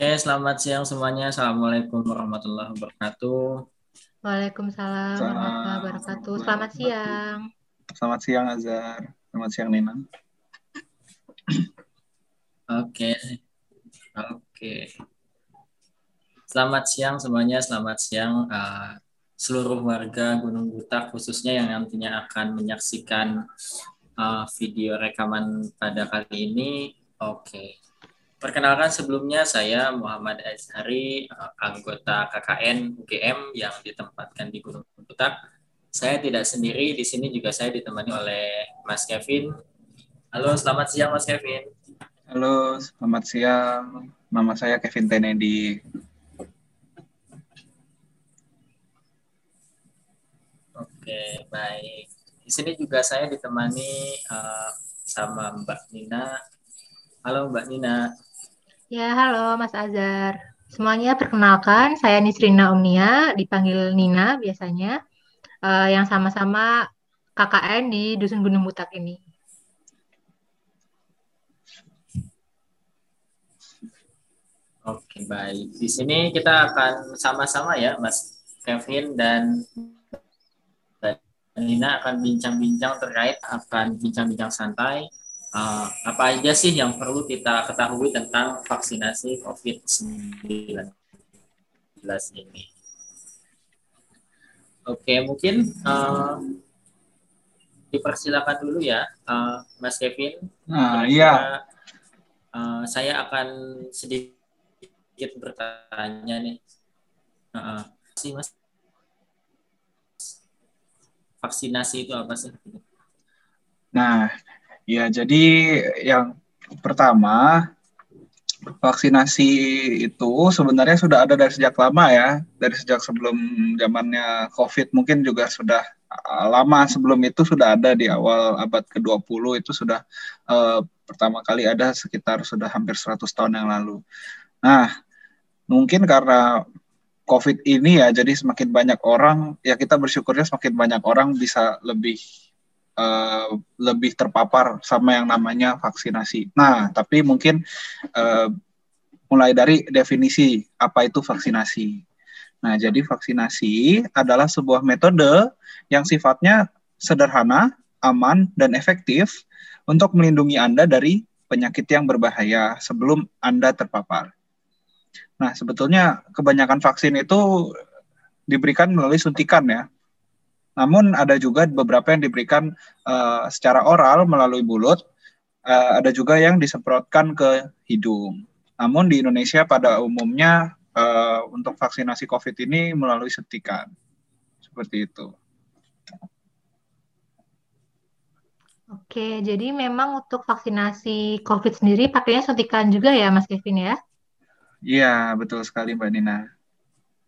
Oke, selamat siang semuanya. Assalamualaikum warahmatullahi wabarakatuh. Waalaikumsalam warahmatullahi wabarakatuh. Selamat siang. Selamat siang Azhar. Selamat siang Nina. Oke. Oke. Selamat siang semuanya. Selamat siang uh, seluruh warga Gunung Butak khususnya yang nantinya akan menyaksikan uh, video rekaman pada kali ini. Oke. Perkenalkan sebelumnya saya Muhammad Azhari, uh, anggota KKN UGM yang ditempatkan di Gunung Butak. Saya tidak sendiri, di sini juga saya ditemani oleh Mas Kevin. Halo, selamat siang Mas Kevin. Halo, selamat siang. Nama saya Kevin Tenedi. Oke, baik. Di sini juga saya ditemani uh, sama Mbak Nina. Halo Mbak Nina. Ya, halo Mas Azhar. Semuanya perkenalkan, saya Nisrina Omnia, dipanggil Nina biasanya, uh, yang sama-sama KKN di Dusun Gunung Butak ini. Oke, baik. Di sini kita akan sama-sama ya, Mas Kevin dan Nina akan bincang-bincang terkait akan bincang-bincang santai uh, apa aja sih yang perlu kita ketahui tentang vaksinasi COVID-19 ini? Oke, mungkin uh, dipersilakan dulu ya, uh, Mas Kevin. Nah, iya. Uh, saya akan sedikit bertanya nih. Uh, sih Mas, vaksinasi itu apa sih? Nah, Ya, jadi yang pertama vaksinasi itu sebenarnya sudah ada dari sejak lama ya, dari sejak sebelum zamannya COVID mungkin juga sudah uh, lama sebelum itu sudah ada di awal abad ke-20 itu sudah uh, pertama kali ada sekitar sudah hampir 100 tahun yang lalu. Nah, mungkin karena COVID ini ya jadi semakin banyak orang ya kita bersyukurnya semakin banyak orang bisa lebih uh, lebih terpapar sama yang namanya vaksinasi. Nah, tapi mungkin uh, mulai dari definisi apa itu vaksinasi. Nah, jadi vaksinasi adalah sebuah metode yang sifatnya sederhana, aman, dan efektif untuk melindungi Anda dari penyakit yang berbahaya sebelum Anda terpapar. Nah, sebetulnya kebanyakan vaksin itu diberikan melalui suntikan ya. Namun ada juga beberapa yang diberikan uh, secara oral melalui mulut, uh, ada juga yang disemprotkan ke hidung. Namun di Indonesia pada umumnya uh, untuk vaksinasi COVID ini melalui setikan. Seperti itu. Oke, jadi memang untuk vaksinasi COVID sendiri pakainya suntikan juga ya, Mas Kevin ya? Iya, betul sekali Mbak Nina.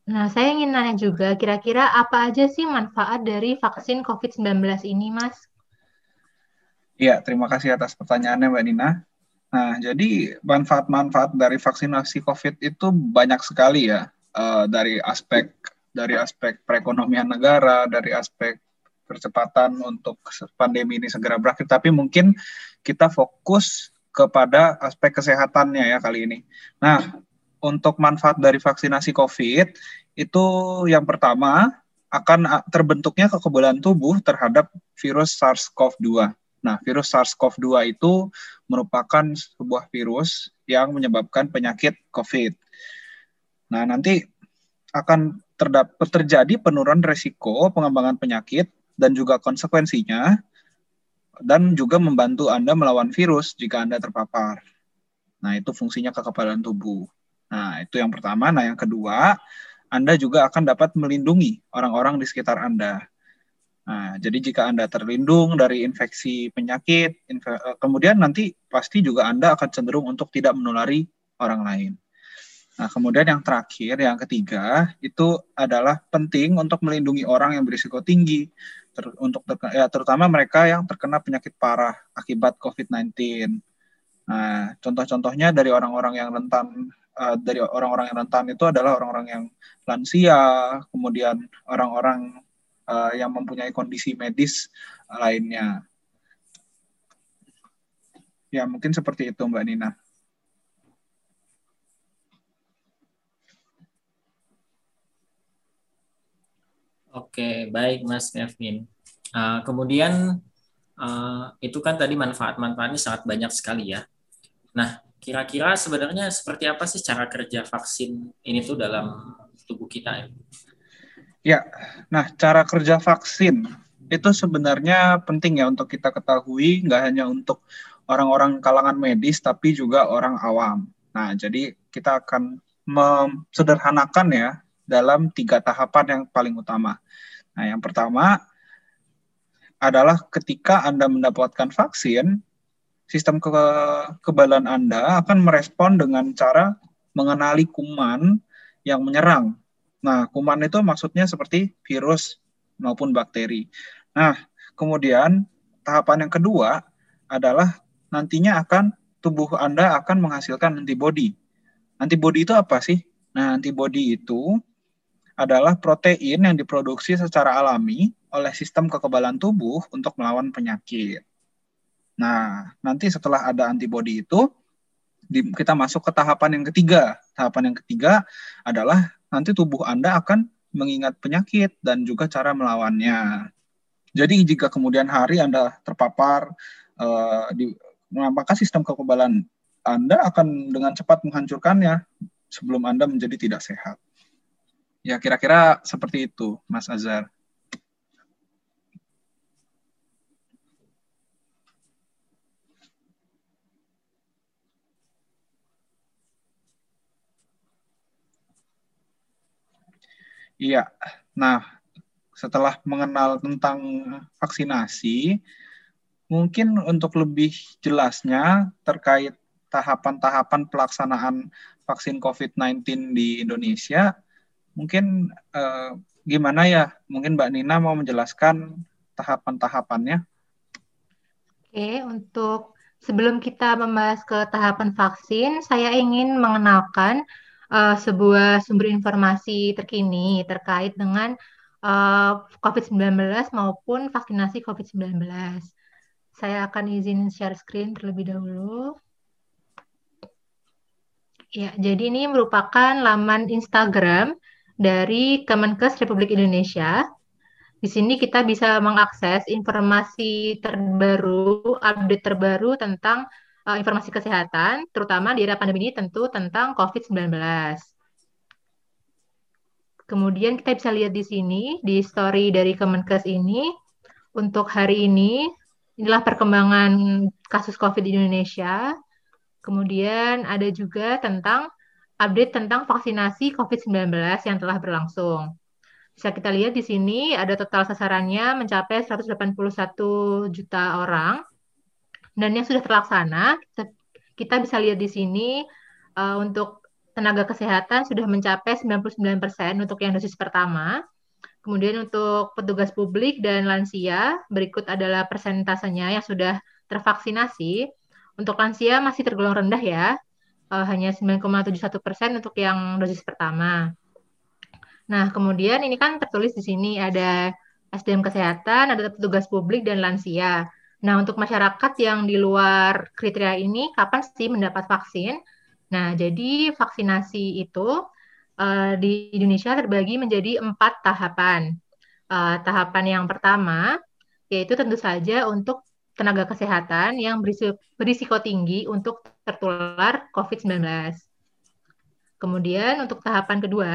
Nah, saya ingin nanya juga, kira-kira apa aja sih manfaat dari vaksin COVID-19 ini, Mas? Iya, terima kasih atas pertanyaannya, Mbak Nina. Nah, jadi manfaat-manfaat dari vaksinasi COVID itu banyak sekali ya, uh, dari aspek dari aspek perekonomian negara, dari aspek percepatan untuk pandemi ini segera berakhir. Tapi mungkin kita fokus kepada aspek kesehatannya ya kali ini. Nah, untuk manfaat dari vaksinasi COVID itu yang pertama akan terbentuknya kekebalan tubuh terhadap virus SARS-CoV-2. Nah, virus SARS-CoV-2 itu merupakan sebuah virus yang menyebabkan penyakit COVID. Nah, nanti akan terjadi penurunan resiko pengembangan penyakit dan juga konsekuensinya dan juga membantu Anda melawan virus jika Anda terpapar. Nah, itu fungsinya kekebalan tubuh. Nah, itu yang pertama. Nah, yang kedua, Anda juga akan dapat melindungi orang-orang di sekitar Anda. Nah, jadi jika Anda terlindung dari infeksi penyakit, infe eh, kemudian nanti pasti juga Anda akan cenderung untuk tidak menulari orang lain. Nah, kemudian yang terakhir, yang ketiga, itu adalah penting untuk melindungi orang yang berisiko tinggi, ter untuk ter ya, terutama mereka yang terkena penyakit parah akibat COVID-19. Nah, contoh-contohnya dari orang-orang yang rentan Eh, dari orang-orang yang rentan itu adalah orang-orang yang lansia, kemudian orang-orang uh, yang mempunyai kondisi medis lainnya. Ya, mungkin seperti itu Mbak Nina. Oke, baik Mas Kevin. Uh, kemudian uh, itu kan tadi manfaat-manfaatnya sangat banyak sekali ya. Nah, kira-kira sebenarnya seperti apa sih cara kerja vaksin ini tuh dalam tubuh kita? Ya, nah cara kerja vaksin itu sebenarnya penting ya untuk kita ketahui, nggak hanya untuk orang-orang kalangan medis, tapi juga orang awam. Nah, jadi kita akan sederhanakan ya dalam tiga tahapan yang paling utama. Nah, yang pertama adalah ketika Anda mendapatkan vaksin, sistem kekebalan Anda akan merespon dengan cara mengenali kuman yang menyerang. Nah, kuman itu maksudnya seperti virus maupun bakteri. Nah, kemudian tahapan yang kedua adalah nantinya akan tubuh Anda akan menghasilkan antibodi. Antibodi itu apa sih? Nah, antibodi itu adalah protein yang diproduksi secara alami oleh sistem kekebalan tubuh untuk melawan penyakit. Nah, nanti setelah ada antibodi itu, kita masuk ke tahapan yang ketiga. Tahapan yang ketiga adalah nanti tubuh Anda akan mengingat penyakit dan juga cara melawannya. Jadi jika kemudian hari Anda terpapar, di, maka sistem kekebalan Anda akan dengan cepat menghancurkannya sebelum Anda menjadi tidak sehat. Ya, kira-kira seperti itu, Mas Azhar. Iya. Nah, setelah mengenal tentang vaksinasi, mungkin untuk lebih jelasnya terkait tahapan-tahapan pelaksanaan vaksin COVID-19 di Indonesia, Mungkin eh, gimana ya? Mungkin Mbak Nina mau menjelaskan tahapan-tahapannya. Oke, untuk sebelum kita membahas ke tahapan vaksin, saya ingin mengenalkan uh, sebuah sumber informasi terkini terkait dengan uh, eh, COVID-19 maupun vaksinasi COVID-19. Saya akan izin share screen terlebih dahulu. Ya, jadi ini merupakan laman Instagram dari Kemenkes Republik Indonesia. Di sini kita bisa mengakses informasi terbaru, update terbaru tentang uh, informasi kesehatan, terutama di era pandemi ini tentu tentang COVID-19. Kemudian kita bisa lihat di sini, di story dari Kemenkes ini, untuk hari ini, inilah perkembangan kasus COVID di Indonesia. Kemudian ada juga tentang update tentang vaksinasi COVID-19 yang telah berlangsung. Bisa kita lihat di sini ada total sasarannya mencapai 181 juta orang. Dan yang sudah terlaksana, kita, bisa lihat di sini uh, untuk tenaga kesehatan sudah mencapai 99% untuk yang dosis pertama. Kemudian untuk petugas publik dan lansia, berikut adalah persentasenya yang sudah tervaksinasi. Untuk lansia masih tergolong rendah ya, uh, hanya 9,71 persen untuk yang dosis pertama. Nah, kemudian ini kan tertulis di sini ada SDM kesehatan, ada petugas publik dan lansia. Nah, untuk masyarakat yang di luar kriteria ini, kapan sih mendapat vaksin? Nah, jadi vaksinasi itu uh, di Indonesia terbagi menjadi empat tahapan. Uh, tahapan yang pertama yaitu tentu saja untuk tenaga kesehatan yang berisiko, berisiko tinggi untuk tertular COVID-19. Kemudian untuk tahapan kedua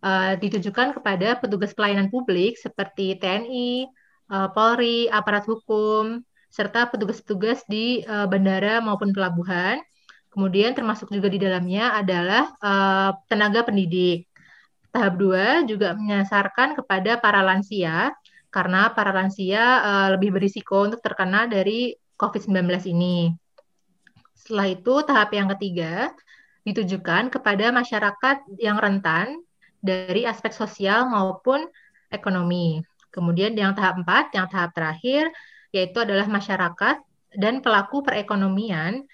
uh, ditujukan kepada petugas pelayanan publik seperti TNI, uh, Polri, aparat hukum, serta petugas-petugas di uh, bandara maupun pelabuhan. Kemudian termasuk juga di dalamnya adalah uh, tenaga pendidik. Tahap dua juga menyasarkan kepada para lansia karena para lansia uh, lebih berisiko untuk terkena dari COVID-19 ini. Setelah itu, tahap yang ketiga ditujukan kepada masyarakat yang rentan dari aspek sosial maupun ekonomi. Kemudian yang tahap empat, yang tahap terakhir, yaitu adalah masyarakat dan pelaku perekonomian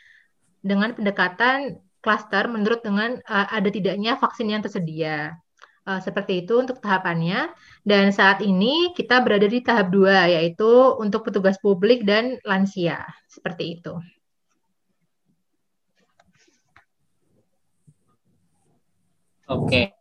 dengan pendekatan klaster menurut dengan uh, ada tidaknya vaksin yang tersedia. Uh, seperti itu untuk tahapannya. Dan saat ini kita berada di tahap dua, yaitu untuk petugas publik dan lansia. Seperti itu. Oke,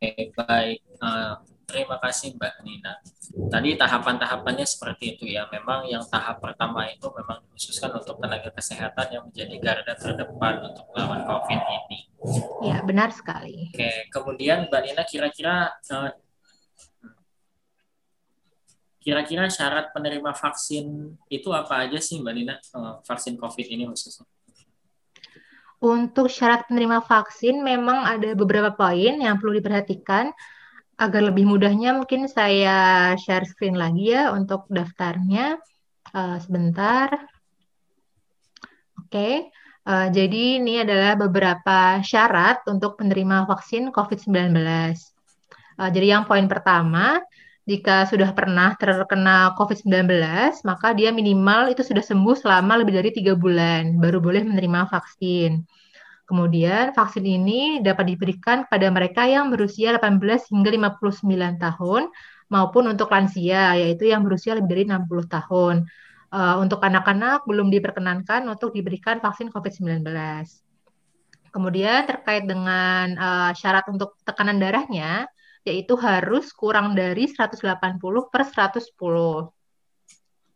okay. baik. Uh, terima kasih Mbak Nina. Tadi tahapan-tahapannya seperti itu ya. Memang yang tahap pertama itu memang dikhususkan untuk tenaga kesehatan yang menjadi garda terdepan untuk melawan COVID ini. Ya, benar sekali. Oke, kemudian Mbak Nina kira-kira eh, kira-kira syarat penerima vaksin itu apa aja sih Mbak Nina eh, vaksin COVID ini khususnya? Untuk syarat penerima vaksin memang ada beberapa poin yang perlu diperhatikan. Agar lebih mudahnya mungkin saya share screen lagi ya untuk daftarnya. Uh, sebentar. Oke, okay. uh, eh, jadi ini adalah beberapa syarat untuk penerima vaksin COVID-19. Uh, eh, jadi yang poin pertama, jika sudah pernah terkena COVID-19, maka dia minimal itu sudah sembuh selama lebih dari tiga bulan, baru boleh menerima vaksin. Kemudian vaksin ini dapat diberikan kepada mereka yang berusia 18 hingga 59 tahun maupun untuk lansia, yaitu yang berusia lebih dari 60 tahun. Uh, untuk anak-anak belum diperkenankan untuk diberikan vaksin COVID-19. Kemudian terkait dengan uh, syarat untuk tekanan darahnya, yaitu harus kurang dari 180 per 110.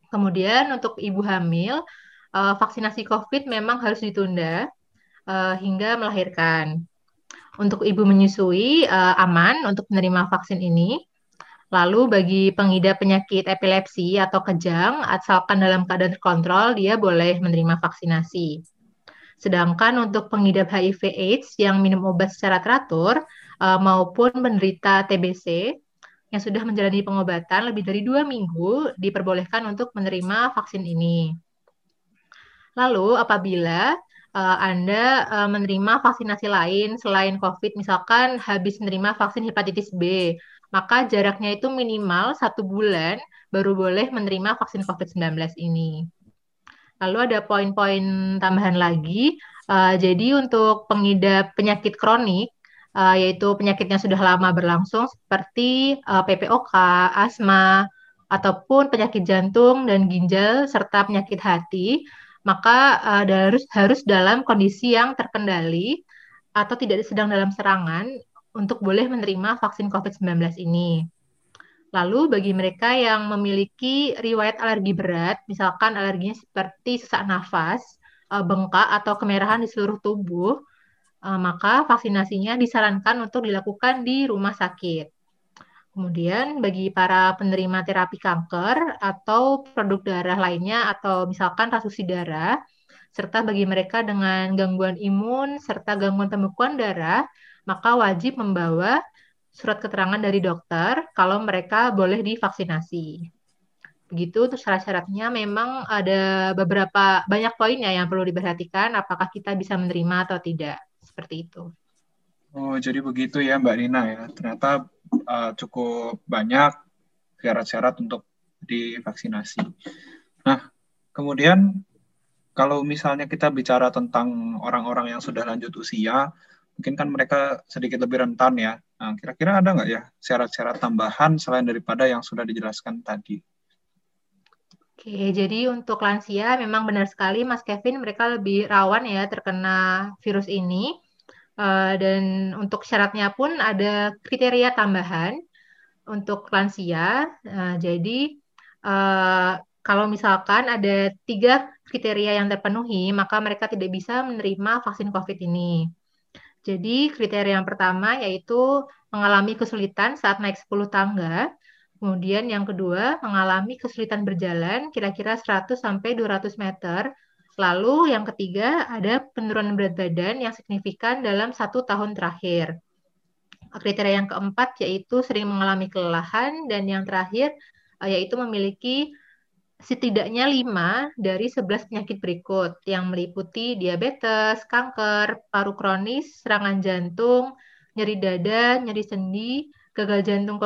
Kemudian untuk ibu hamil, uh, vaksinasi COVID memang harus ditunda uh, hingga melahirkan. Untuk ibu menyusui uh, aman untuk menerima vaksin ini. Lalu bagi pengidap penyakit epilepsi atau kejang, asalkan dalam keadaan terkontrol, dia boleh menerima vaksinasi. Sedangkan untuk pengidap HIV/AIDS yang minum obat secara teratur, uh, maupun penderita TBC yang sudah menjalani pengobatan lebih dari dua minggu diperbolehkan untuk menerima vaksin ini. Lalu apabila uh, Anda uh, menerima vaksinasi lain selain COVID, misalkan habis menerima vaksin hepatitis B, maka jaraknya itu minimal satu bulan baru boleh menerima vaksin COVID-19 ini. Lalu ada poin-poin tambahan lagi. Uh, jadi untuk pengidap penyakit kronik uh, yaitu penyakitnya sudah lama berlangsung seperti uh, PPOK, asma, ataupun penyakit jantung dan ginjal serta penyakit hati, maka uh, harus dalam kondisi yang terkendali atau tidak sedang dalam serangan untuk boleh menerima vaksin COVID-19 ini. Lalu bagi mereka yang memiliki riwayat alergi berat, misalkan alerginya seperti sesak nafas, bengkak atau kemerahan di seluruh tubuh, uh, maka vaksinasinya disarankan untuk dilakukan di rumah sakit. Kemudian bagi para penerima terapi kanker atau produk darah lainnya atau misalkan transfusi darah, serta bagi mereka dengan gangguan imun serta gangguan pembekuan darah, maka wajib membawa surat keterangan dari dokter kalau mereka boleh divaksinasi. Begitu untuk syarat-syaratnya memang ada beberapa banyak poinnya yang perlu diperhatikan apakah kita bisa menerima atau tidak seperti itu. Oh, jadi begitu ya Mbak Nina ya. Ternyata uh, cukup banyak syarat-syarat untuk divaksinasi. Nah, kemudian kalau misalnya kita bicara tentang orang-orang yang sudah lanjut usia, mungkin kan mereka sedikit lebih rentan ya. Nah, kira-kira ada nggak ya syarat-syarat tambahan selain daripada yang sudah dijelaskan tadi? Oke, jadi untuk lansia memang benar sekali Mas Kevin mereka lebih rawan ya terkena virus ini. Uh, dan untuk syaratnya pun ada kriteria tambahan untuk lansia. Uh, jadi uh, kalau misalkan ada tiga kriteria yang terpenuhi, maka mereka tidak bisa menerima vaksin COVID ini. Jadi kriteria yang pertama yaitu mengalami kesulitan saat naik 10 tangga. Kemudian yang kedua, mengalami kesulitan berjalan kira-kira 100 sampai 200 meter Lalu yang ketiga ada penurunan berat badan yang signifikan dalam satu tahun terakhir. Kriteria yang keempat yaitu sering mengalami kelelahan dan yang terakhir eh, yaitu memiliki setidaknya 5 dari 11 penyakit berikut yang meliputi diabetes, kanker, paru kronis, serangan jantung, nyeri dada, nyeri sendi, gagal jantung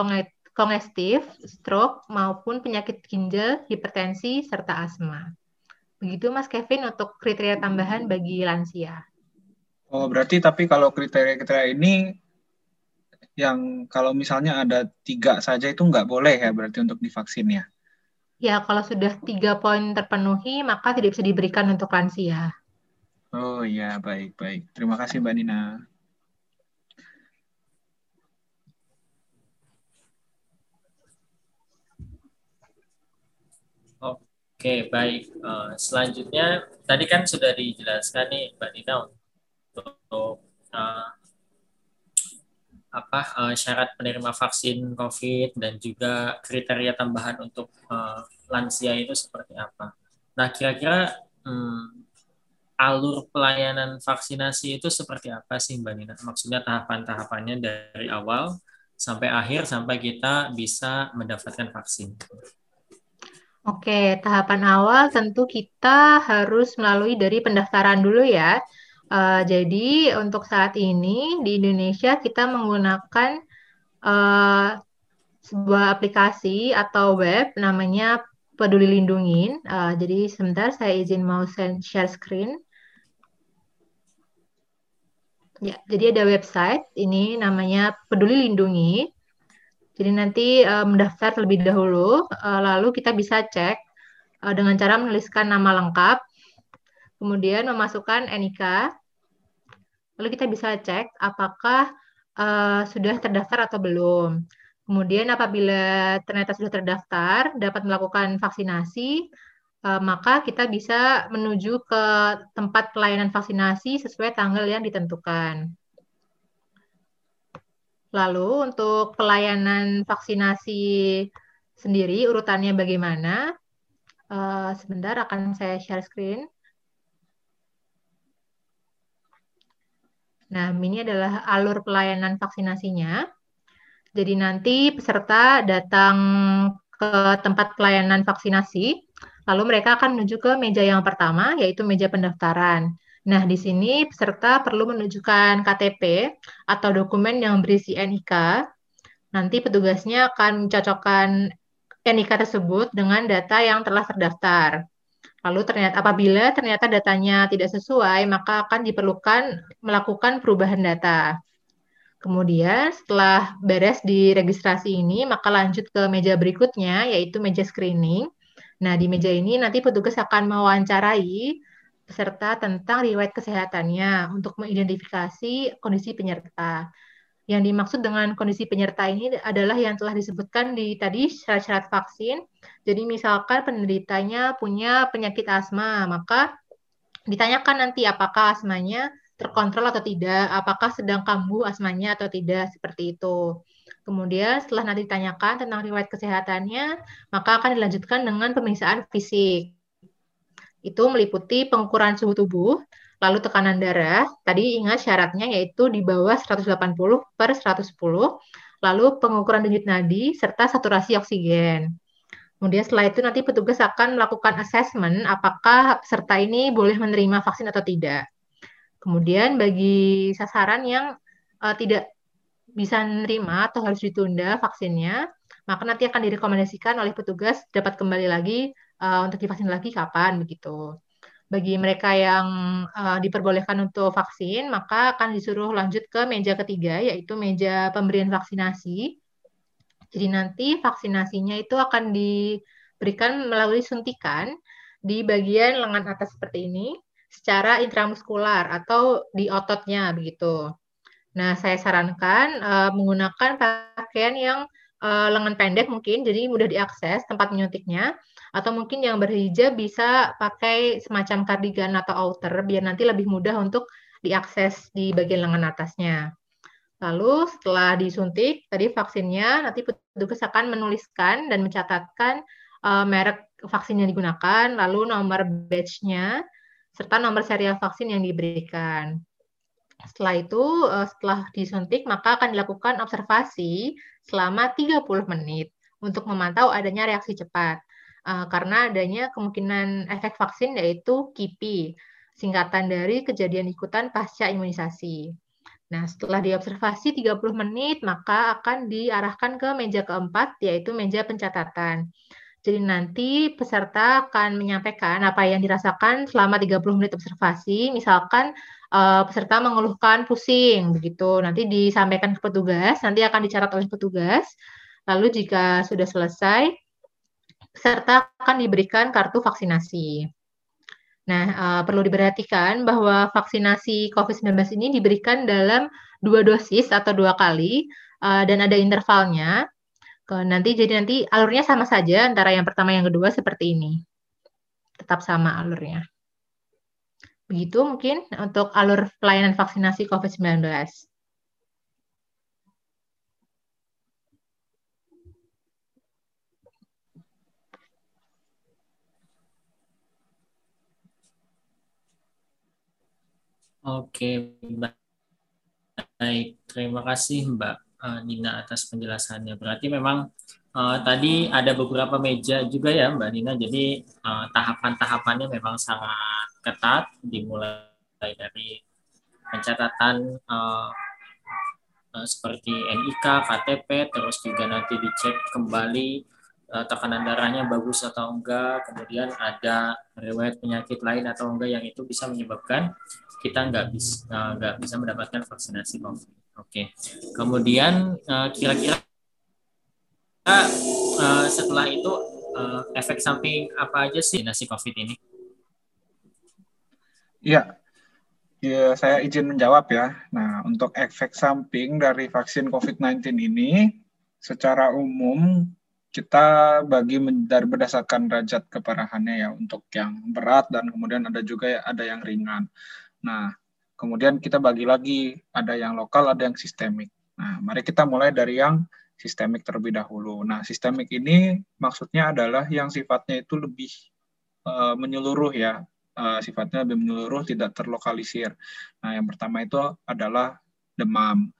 kongestif, stroke, maupun penyakit ginjal, hipertensi, serta asma. Begitu Mas Kevin untuk kriteria tambahan bagi lansia. Oh, berarti tapi kalau kriteria-kriteria ini yang kalau misalnya ada tiga saja itu nggak boleh ya berarti untuk divaksin ya? Ya, kalau sudah tiga poin terpenuhi maka tidak bisa diberikan untuk lansia. Oh iya, baik, baik. Terima kasih Mbak Nina. Oke, baik. Uh, selanjutnya, tadi kan sudah dijelaskan nih Mbak Dina untuk uh, apa uh, syarat penerima vaksin COVID dan juga kriteria tambahan untuk uh, lansia itu seperti apa. Nah, kira-kira um, alur pelayanan vaksinasi itu seperti apa sih Mbak Nina? Maksudnya tahapan-tahapannya dari awal sampai akhir sampai kita bisa mendapatkan vaksin. Oke, tahapan awal tentu kita harus melalui dari pendaftaran dulu ya. Uh, jadi untuk saat ini di Indonesia kita menggunakan uh, sebuah aplikasi atau web namanya Peduli Lindungi. Uh, jadi sebentar saya izin mau share screen. Ya, jadi ada website ini namanya Peduli Lindungi. Jadi nanti uh, mendaftar terlebih dahulu, uh, lalu kita bisa cek uh, dengan cara menuliskan nama lengkap, kemudian memasukkan NIK, lalu kita bisa cek apakah uh, sudah terdaftar atau belum. Kemudian apabila ternyata sudah terdaftar, dapat melakukan vaksinasi, uh, maka kita bisa menuju ke tempat pelayanan vaksinasi sesuai tanggal yang ditentukan. Lalu untuk pelayanan vaksinasi sendiri urutannya bagaimana? Uh, sebentar akan saya share screen. Nah, ini adalah alur pelayanan vaksinasinya. Jadi nanti peserta datang ke tempat pelayanan vaksinasi, lalu mereka akan menuju ke meja yang pertama, yaitu meja pendaftaran. Nah, di sini peserta perlu menunjukkan KTP atau dokumen yang berisi NIK. Nanti petugasnya akan mencocokkan NIK tersebut dengan data yang telah terdaftar. Lalu ternyata apabila ternyata datanya tidak sesuai, maka akan diperlukan melakukan perubahan data. Kemudian setelah beres di registrasi ini, maka lanjut ke meja berikutnya, yaitu meja screening. Nah, di meja ini nanti petugas akan mewawancarai peserta tentang riwayat kesehatannya untuk mengidentifikasi kondisi penyerta. Yang dimaksud dengan kondisi penyerta ini adalah yang telah disebutkan di tadi syarat-syarat vaksin. Jadi misalkan penderitanya punya penyakit asma, maka ditanyakan nanti apakah asmanya terkontrol atau tidak, apakah sedang kambuh asmanya atau tidak, seperti itu. Kemudian setelah nanti ditanyakan tentang riwayat kesehatannya, maka akan dilanjutkan dengan pemeriksaan fisik itu meliputi pengukuran suhu tubuh, lalu tekanan darah. Tadi ingat syaratnya yaitu di bawah 180 per 110, lalu pengukuran denyut nadi, serta saturasi oksigen. Kemudian setelah itu nanti petugas akan melakukan assessment apakah peserta ini boleh menerima vaksin atau tidak. Kemudian bagi sasaran yang uh, tidak bisa menerima atau harus ditunda vaksinnya, maka nanti akan direkomendasikan oleh petugas dapat kembali lagi uh, untuk divaksin lagi kapan begitu. Bagi mereka yang uh, diperbolehkan untuk vaksin, maka akan disuruh lanjut ke meja ketiga, yaitu meja pemberian vaksinasi. Jadi nanti vaksinasinya itu akan diberikan melalui suntikan di bagian lengan atas seperti ini, secara intramuskular atau di ototnya begitu. Nah, saya sarankan uh, menggunakan pakaian yang uh, lengan pendek mungkin, jadi mudah diakses tempat menyuntiknya atau mungkin yang berhijab bisa pakai semacam kardigan atau outer biar nanti lebih mudah untuk diakses di bagian lengan atasnya. Lalu setelah disuntik tadi vaksinnya nanti petugas akan menuliskan dan mencatatkan uh, merek vaksin yang digunakan, lalu nomor batch-nya serta nomor serial vaksin yang diberikan. Setelah itu, uh, setelah disuntik, maka akan dilakukan observasi selama 30 menit untuk memantau adanya reaksi cepat uh, karena adanya kemungkinan efek vaksin yaitu KIPI, singkatan dari kejadian ikutan pasca imunisasi. Nah, setelah diobservasi 30 menit, maka akan diarahkan ke meja keempat, yaitu meja pencatatan. Jadi nanti peserta akan menyampaikan apa yang dirasakan selama 30 menit observasi. Misalkan uh, peserta mengeluhkan pusing, begitu. Nanti disampaikan ke petugas, nanti akan dicatat oleh petugas. Lalu jika sudah selesai, serta akan diberikan kartu vaksinasi. Nah, uh, perlu diperhatikan bahwa vaksinasi COVID-19 ini diberikan dalam dua dosis atau dua kali uh, dan ada intervalnya. Nanti jadi nanti alurnya sama saja antara yang pertama yang kedua seperti ini. tetap sama alurnya. Begitu mungkin untuk alur pelayanan vaksinasi COVID-19. Oke, baik. Terima kasih Mbak eh, Nina atas penjelasannya. Berarti memang uh, tadi ada beberapa meja juga ya Mbak Nina. Jadi uh, tahapan-tahapannya memang sangat ketat, dimulai dari pencatatan uh, uh, seperti NIK, KTP, terus juga nanti dicek kembali uh, tekanan darahnya bagus atau enggak, kemudian ada riwayat penyakit lain atau enggak yang itu bisa menyebabkan kita nggak bisa nggak bisa mendapatkan vaksinasi COVID. Oke, okay. kemudian uh, kira-kira uh, setelah itu uh, efek samping apa aja sih nasi COVID ini? Iya, ya, saya izin menjawab ya. Nah, untuk efek samping dari vaksin COVID-19 ini, secara umum kita bagi dari berdasarkan derajat keparahannya ya untuk yang berat dan kemudian ada juga ya, ada yang ringan. Nah, kemudian kita bagi lagi, ada yang lokal, ada yang sistemik. Nah, mari kita mulai dari yang sistemik terlebih dahulu. Nah, sistemik ini maksudnya adalah yang sifatnya itu lebih uh, menyeluruh ya, uh, sifatnya lebih menyeluruh, tidak terlokalisir. Nah, yang pertama itu adalah demam.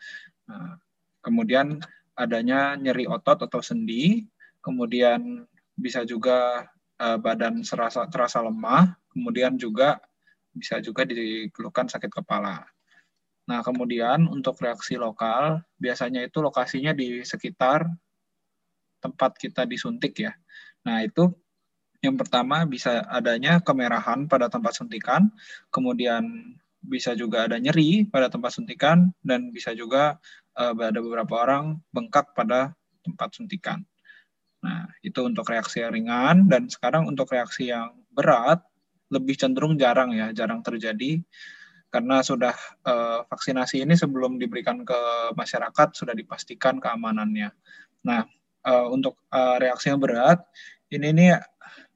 Nah, kemudian adanya nyeri otot atau sendi, kemudian bisa juga uh, badan serasa terasa lemah, kemudian juga bisa juga dikeluhkan sakit kepala. Nah, kemudian untuk reaksi lokal, biasanya itu lokasinya di sekitar tempat kita disuntik ya. Nah, itu yang pertama bisa adanya kemerahan pada tempat suntikan, kemudian bisa juga ada nyeri pada tempat suntikan, dan bisa juga uh, ada beberapa orang bengkak pada tempat suntikan. Nah, itu untuk reaksi yang ringan, dan sekarang untuk reaksi yang berat, lebih cenderung jarang ya, jarang terjadi karena sudah uh, vaksinasi ini sebelum diberikan ke masyarakat sudah dipastikan keamanannya. Nah, uh, untuk uh, reaksi yang berat ini nih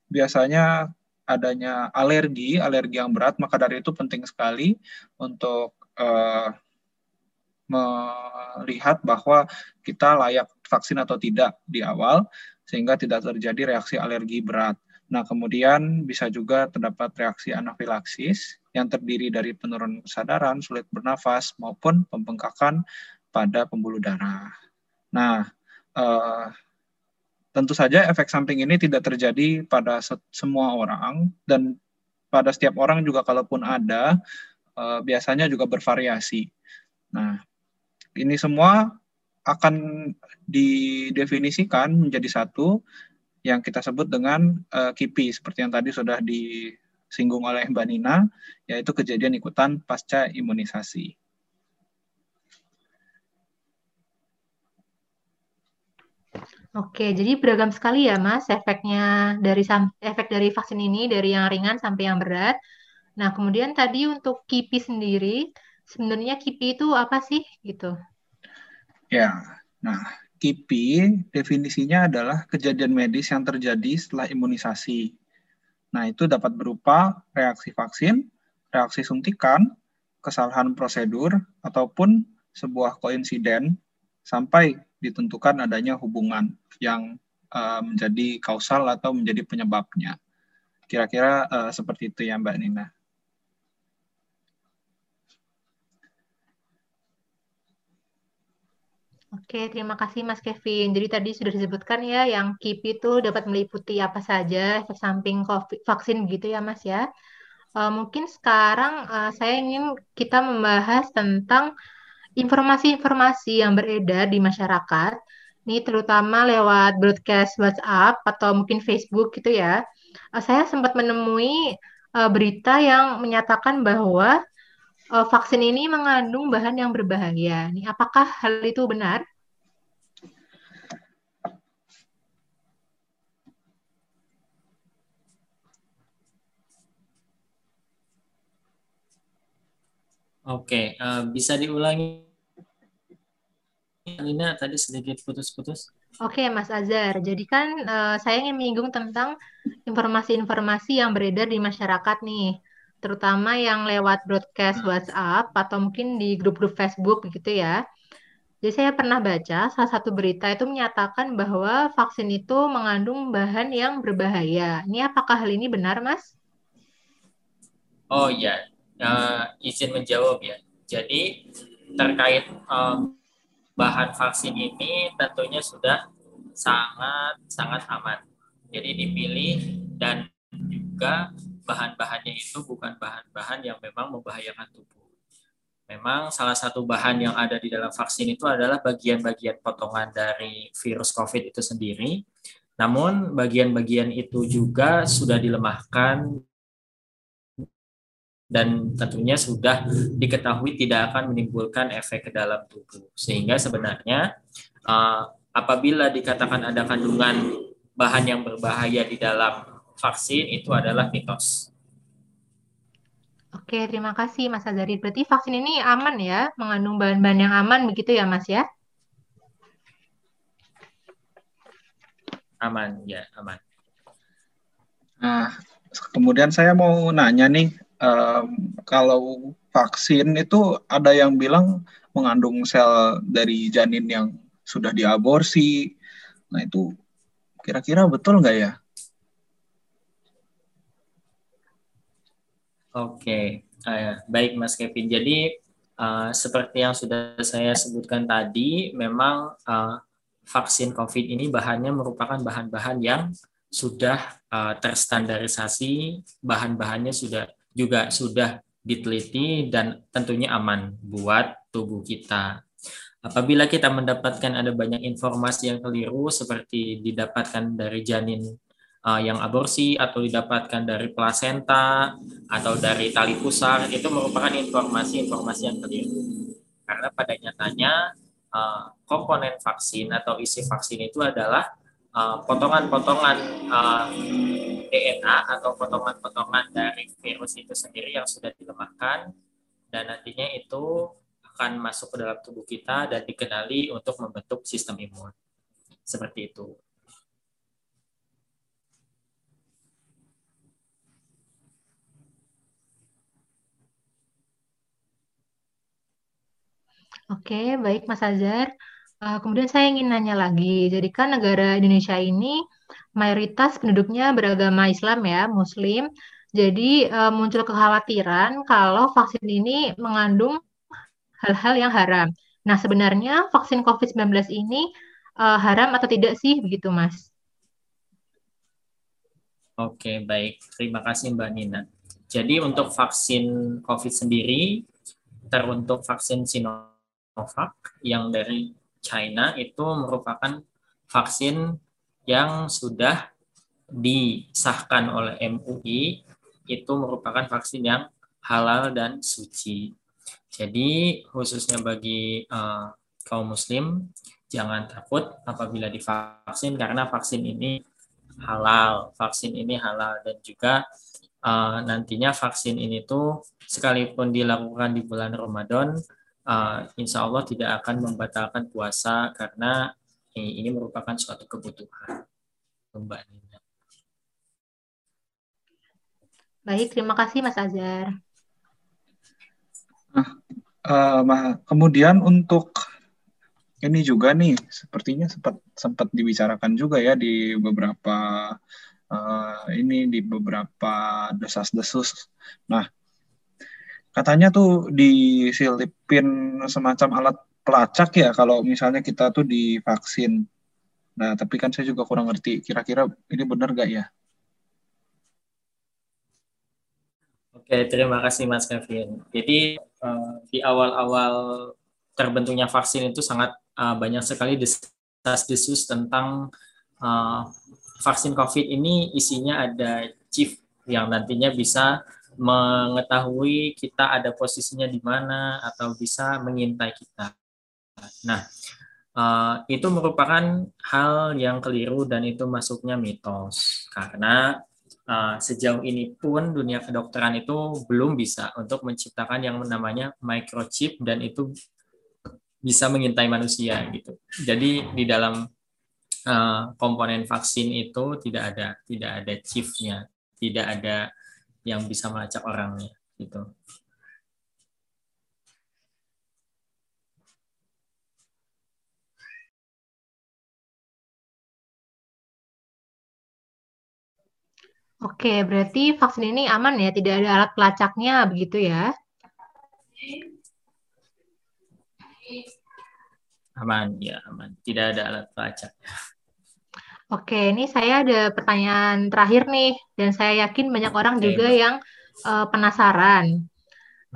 biasanya adanya alergi, alergi yang berat, maka dari itu penting sekali untuk uh, melihat bahwa kita layak vaksin atau tidak di awal sehingga tidak terjadi reaksi alergi berat. Nah, kemudian bisa juga terdapat reaksi anafilaksis yang terdiri dari penurunan kesadaran, sulit bernafas, maupun pembengkakan pada pembuluh darah. Nah, eh, tentu saja efek samping ini tidak terjadi pada semua orang dan pada setiap orang juga kalaupun ada, eh, biasanya juga bervariasi. Nah, ini semua akan didefinisikan menjadi satu yang kita sebut dengan uh, KIPI seperti yang tadi sudah disinggung oleh Mbak Nina, yaitu kejadian ikutan pasca imunisasi. Oke, jadi beragam sekali ya Mas efeknya dari efek dari vaksin ini dari yang ringan sampai yang berat. Nah, kemudian tadi untuk KIPI sendiri, sebenarnya KIPI itu apa sih gitu? Ya, nah KIPI definisinya adalah kejadian medis yang terjadi setelah imunisasi. Nah, itu dapat berupa reaksi vaksin, reaksi suntikan, kesalahan prosedur, ataupun sebuah koinsiden sampai ditentukan adanya hubungan yang uh, menjadi kausal atau menjadi penyebabnya. Kira-kira uh, seperti itu ya Mbak Nina. Oke, terima kasih Mas Kevin. Jadi tadi sudah disebutkan ya, yang KIPI itu dapat meliputi apa saja efek samping COVID, vaksin gitu ya Mas ya. Uh, mungkin sekarang uh, saya ingin kita membahas tentang informasi-informasi yang beredar di masyarakat, ini terutama lewat broadcast WhatsApp atau mungkin Facebook gitu ya. Uh, saya sempat menemui uh, berita yang menyatakan bahwa uh, vaksin ini mengandung bahan yang berbahaya. Nih, apakah hal itu benar? Oke, uh, bisa diulangi Nina tadi sedikit putus-putus. Oke, Mas Azhar. Jadi kan uh, saya ingin menyinggung tentang informasi-informasi yang beredar di masyarakat nih, terutama yang lewat broadcast WhatsApp atau mungkin di grup-grup Facebook begitu ya. Jadi saya pernah baca salah satu berita itu menyatakan bahwa vaksin itu mengandung bahan yang berbahaya. Ini apakah hal ini benar, Mas? Oh iya, uh, izin menjawab ya. Jadi terkait um, bahan vaksin ini tentunya sudah sangat sangat aman. Jadi dipilih dan juga bahan-bahannya itu bukan bahan-bahan yang memang membahayakan tubuh. Memang salah satu bahan yang ada di dalam vaksin itu adalah bagian-bagian potongan dari virus COVID itu sendiri. Namun bagian-bagian itu juga sudah dilemahkan dan tentunya sudah diketahui tidak akan menimbulkan efek ke dalam tubuh. Sehingga sebenarnya uh, apabila dikatakan ada kandungan bahan yang berbahaya di dalam vaksin itu adalah mitos. Oke, terima kasih Mas Azari. Berarti vaksin ini aman ya, mengandung bahan-bahan yang aman begitu ya Mas ya? Aman, ya aman. Nah, kemudian saya mau nanya nih, um, kalau vaksin itu ada yang bilang mengandung sel dari janin yang sudah diaborsi. Nah itu kira-kira betul nggak ya? Oke, uh, baik Mas Kevin. Jadi uh, seperti yang sudah saya sebutkan tadi, memang uh, vaksin COVID ini bahannya merupakan bahan-bahan yang sudah uh, terstandarisasi, bahan-bahannya sudah juga sudah diteliti dan tentunya aman buat tubuh kita. Apabila kita mendapatkan ada banyak informasi yang keliru seperti didapatkan dari janin uh, yang aborsi atau didapatkan dari plasenta atau dari tali pusar itu merupakan informasi-informasi yang keliru. Karena pada nyatanya uh, komponen vaksin atau isi vaksin itu adalah Eh, potongan-potongan uh, uh, DNA atau potongan-potongan dari virus itu sendiri yang sudah dilemahkan dan nantinya itu akan masuk ke dalam tubuh kita dan dikenali untuk membentuk sistem imun. Seperti itu. Oke, baik Mas Azhar. Uh, kemudian saya ingin nanya lagi, jadi kan negara Indonesia ini mayoritas penduduknya beragama Islam ya, Muslim. Jadi uh, muncul kekhawatiran kalau vaksin ini mengandung hal-hal yang haram. Nah, sebenarnya vaksin COVID-19 ini uh, haram atau tidak sih begitu, Mas? Oke, baik. Terima kasih Mbak Nina. Jadi untuk vaksin COVID sendiri, teruntuk vaksin Sinovac yang dari China itu merupakan vaksin yang sudah disahkan oleh MUI itu merupakan vaksin yang halal dan suci. Jadi khususnya bagi uh, kaum muslim jangan takut apabila divaksin karena vaksin ini halal, vaksin ini halal dan juga uh, nantinya vaksin ini tuh sekalipun dilakukan di bulan Ramadan uh, insya Allah tidak akan membatalkan puasa karena ini, ini merupakan suatu kebutuhan. Mbak Nina. Baik, terima kasih Mas Azhar. Nah, uh, kemudian untuk ini juga nih, sepertinya sempat sempat dibicarakan juga ya di beberapa uh, ini di beberapa desas-desus. Nah, katanya tuh di diselipin semacam alat pelacak ya kalau misalnya kita tuh divaksin. Nah, tapi kan saya juga kurang ngerti. Kira-kira ini benar gak ya? Oke, terima kasih Mas Kevin. Jadi uh, di awal-awal terbentuknya vaksin itu sangat uh, banyak sekali desas-desus tentang uh, vaksin COVID ini isinya ada chip yang nantinya bisa mengetahui kita ada posisinya di mana atau bisa mengintai kita. Nah, uh, itu merupakan hal yang keliru dan itu masuknya mitos karena uh, sejauh ini pun dunia kedokteran itu belum bisa untuk menciptakan yang namanya microchip dan itu bisa mengintai manusia gitu. Jadi di dalam uh, komponen vaksin itu tidak ada, tidak ada chipnya, tidak ada yang bisa melacak orangnya gitu. Oke, berarti vaksin ini aman ya, tidak ada alat pelacaknya begitu ya? Aman, ya aman. Tidak ada alat pelacak. Oke, ini saya ada pertanyaan terakhir nih, dan saya yakin banyak orang Oke, juga yang uh, penasaran.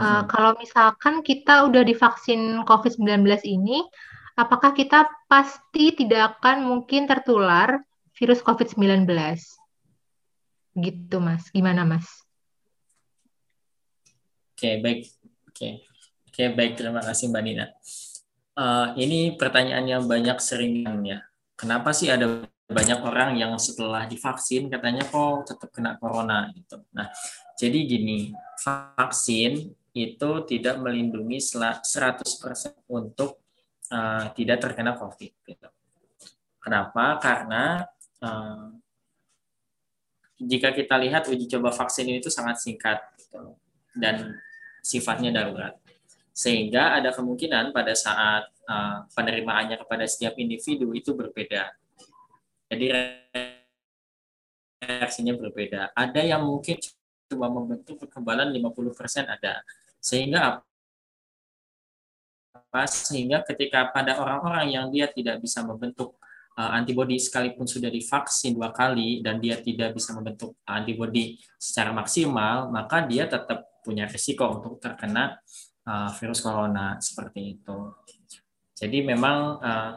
Uh, Kalau misalkan kita udah divaksin COVID-19 ini, apakah kita pasti tidak akan mungkin tertular virus COVID-19? Gitu, Mas. Gimana, Mas? Oke, baik. Oke, oke baik. Terima kasih, Mbak Nina. Uh, ini pertanyaan yang banyak sering ya. Kenapa sih ada banyak orang yang setelah divaksin katanya kok tetap kena corona gitu. Nah, jadi gini, vaksin itu tidak melindungi 100% untuk uh, tidak terkena COVID. Gitu. Kenapa? Karena uh, jika kita lihat uji coba vaksin itu sangat singkat gitu, dan sifatnya darurat. Sehingga ada kemungkinan pada saat uh, penerimaannya kepada setiap individu itu berbeda. Jadi reaksinya berbeda. Ada yang mungkin cuma membentuk kekebalan 50% ada. Sehingga apa? Sehingga ketika pada orang-orang yang dia tidak bisa membentuk uh, antibodi sekalipun sudah divaksin dua kali dan dia tidak bisa membentuk antibodi secara maksimal, maka dia tetap punya risiko untuk terkena uh, virus corona seperti itu. Jadi memang uh,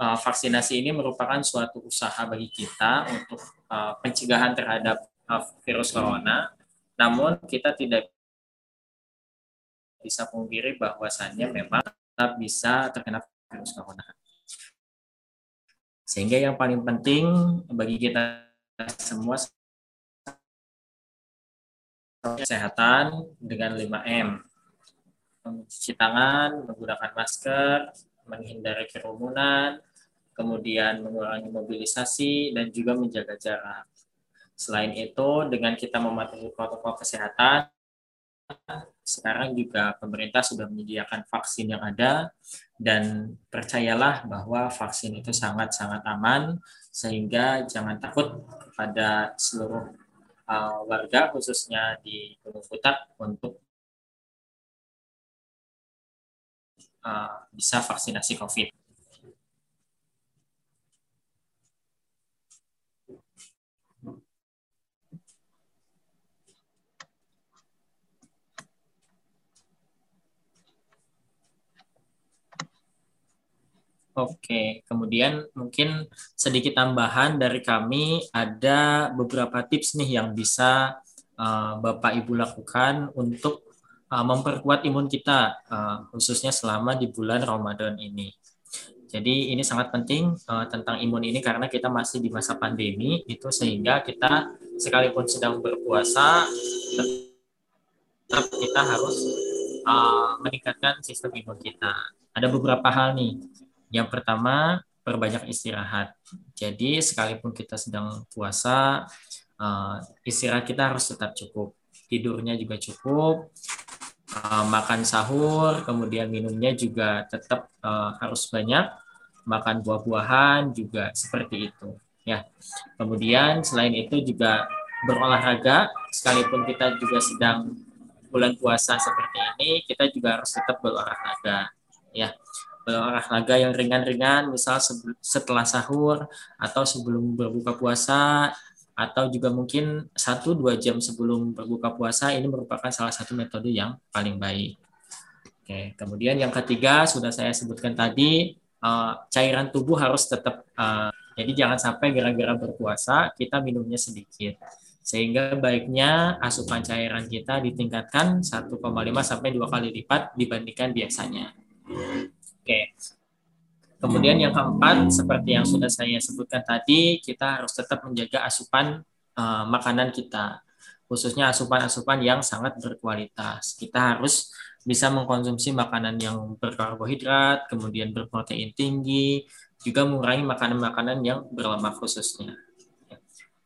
uh, vaksinasi ini merupakan suatu usaha bagi kita untuk uh, pencegahan terhadap uh, virus corona. Namun kita tidak bisa pungkiri bahwasannya memang tetap bisa terkena virus corona. Sehingga yang paling penting bagi kita semua kesehatan dengan 5M. Mencuci tangan, menggunakan masker, menghindari kerumunan, kemudian mengurangi mobilisasi, dan juga menjaga jarak. Selain itu, dengan kita mematuhi protokol kesehatan, sekarang juga pemerintah sudah menyediakan vaksin yang ada dan percayalah bahwa vaksin itu sangat-sangat aman sehingga jangan takut pada seluruh uh, warga khususnya di Gunung Putak untuk uh, bisa vaksinasi COVID. Oke, kemudian mungkin sedikit tambahan dari kami ada beberapa tips nih yang bisa uh, Bapak Ibu lakukan untuk uh, memperkuat imun kita uh, khususnya selama di bulan Ramadan ini. Jadi ini sangat penting uh, tentang imun ini karena kita masih di masa pandemi itu sehingga kita sekalipun sedang berpuasa tetap kita harus uh, meningkatkan sistem imun kita. Ada beberapa hal nih yang pertama, perbanyak istirahat. Jadi sekalipun kita sedang puasa, uh, istirahat kita harus tetap cukup. Tidurnya juga cukup, uh, makan sahur, kemudian minumnya juga tetap uh, harus banyak, makan buah-buahan juga seperti itu. Ya, kemudian selain itu juga berolahraga, sekalipun kita juga sedang bulan puasa seperti ini, kita juga harus tetap berolahraga. Ya, olahraga yang ringan-ringan, misal setelah sahur atau sebelum berbuka puasa atau juga mungkin satu dua jam sebelum berbuka puasa ini merupakan salah satu metode yang paling baik. Oke, kemudian yang ketiga sudah saya sebutkan tadi uh, cairan tubuh harus tetap uh, jadi jangan sampai gara-gara berpuasa kita minumnya sedikit sehingga baiknya asupan cairan kita ditingkatkan 1,5 sampai dua kali lipat dibandingkan biasanya. Oke. Kemudian yang keempat, seperti yang sudah saya sebutkan tadi, kita harus tetap menjaga asupan uh, makanan kita, khususnya asupan-asupan yang sangat berkualitas. Kita harus bisa mengkonsumsi makanan yang berkarbohidrat, kemudian berprotein tinggi, juga mengurangi makanan-makanan yang berlemak khususnya.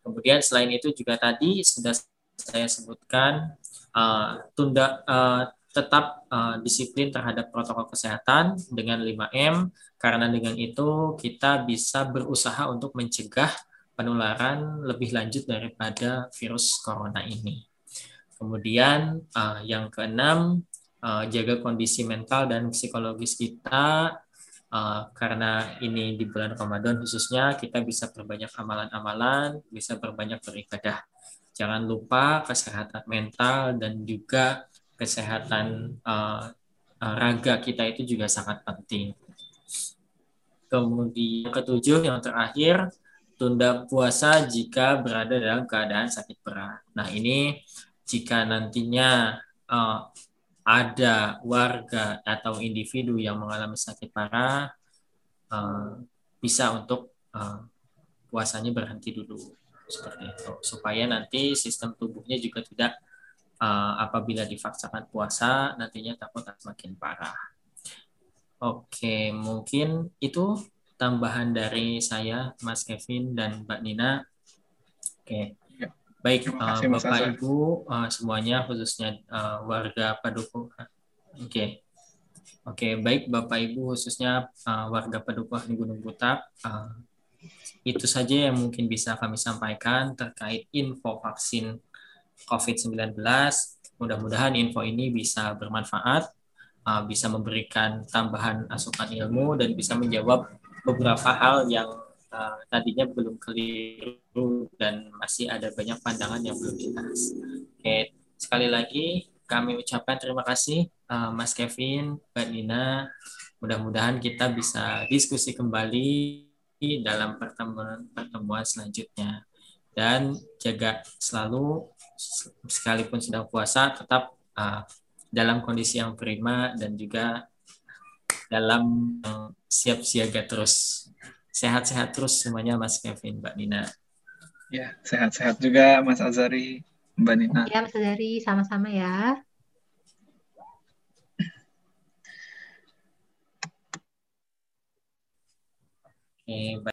Kemudian selain itu juga tadi sudah saya sebutkan uh, tunda uh, tetap uh, disiplin terhadap protokol kesehatan dengan 5M karena dengan itu kita bisa berusaha untuk mencegah penularan lebih lanjut daripada virus corona ini. Kemudian uh, yang keenam uh, jaga kondisi mental dan psikologis kita uh, karena ini di bulan Ramadan khususnya kita bisa berbanyak amalan-amalan, bisa berbanyak beribadah. Jangan lupa kesehatan mental dan juga kesehatan uh, raga kita itu juga sangat penting. Kemudian ketujuh yang terakhir tunda puasa jika berada dalam keadaan sakit berat. Nah ini jika nantinya uh, ada warga atau individu yang mengalami sakit parah, uh, bisa untuk uh, puasanya berhenti dulu seperti itu, supaya nanti sistem tubuhnya juga tidak uh, apabila dipaksakan puasa nantinya takut semakin parah. Oke, mungkin itu tambahan dari saya, Mas Kevin dan Mbak Nina. Oke, Baik, uh, Bapak Azhar. Ibu uh, semuanya khususnya uh, warga Padukuhan. Oke. Okay. Oke, okay, baik Bapak Ibu khususnya uh, warga Padukuhan Gunung Butak. Uh, itu saja yang mungkin bisa kami sampaikan terkait info vaksin COVID-19. Mudah-mudahan info ini bisa bermanfaat, uh, bisa memberikan tambahan asupan ilmu dan bisa menjawab beberapa hal yang uh, tadinya belum keliru dan masih ada banyak pandangan yang belum jelas. Oke, sekali lagi kami ucapkan terima kasih uh, Mas Kevin, Mbak Nina. Mudah-mudahan kita bisa diskusi kembali dalam pertemuan-pertemuan selanjutnya. Dan jaga selalu, sekalipun sedang puasa, tetap uh, dalam kondisi yang prima dan juga dalam siap siaga terus. Sehat-sehat terus semuanya Mas Kevin, Mbak Nina. Ya, sehat-sehat juga Mas Azari, Mbak Nina. Ya, Mas Azari, sama-sama ya. Oke,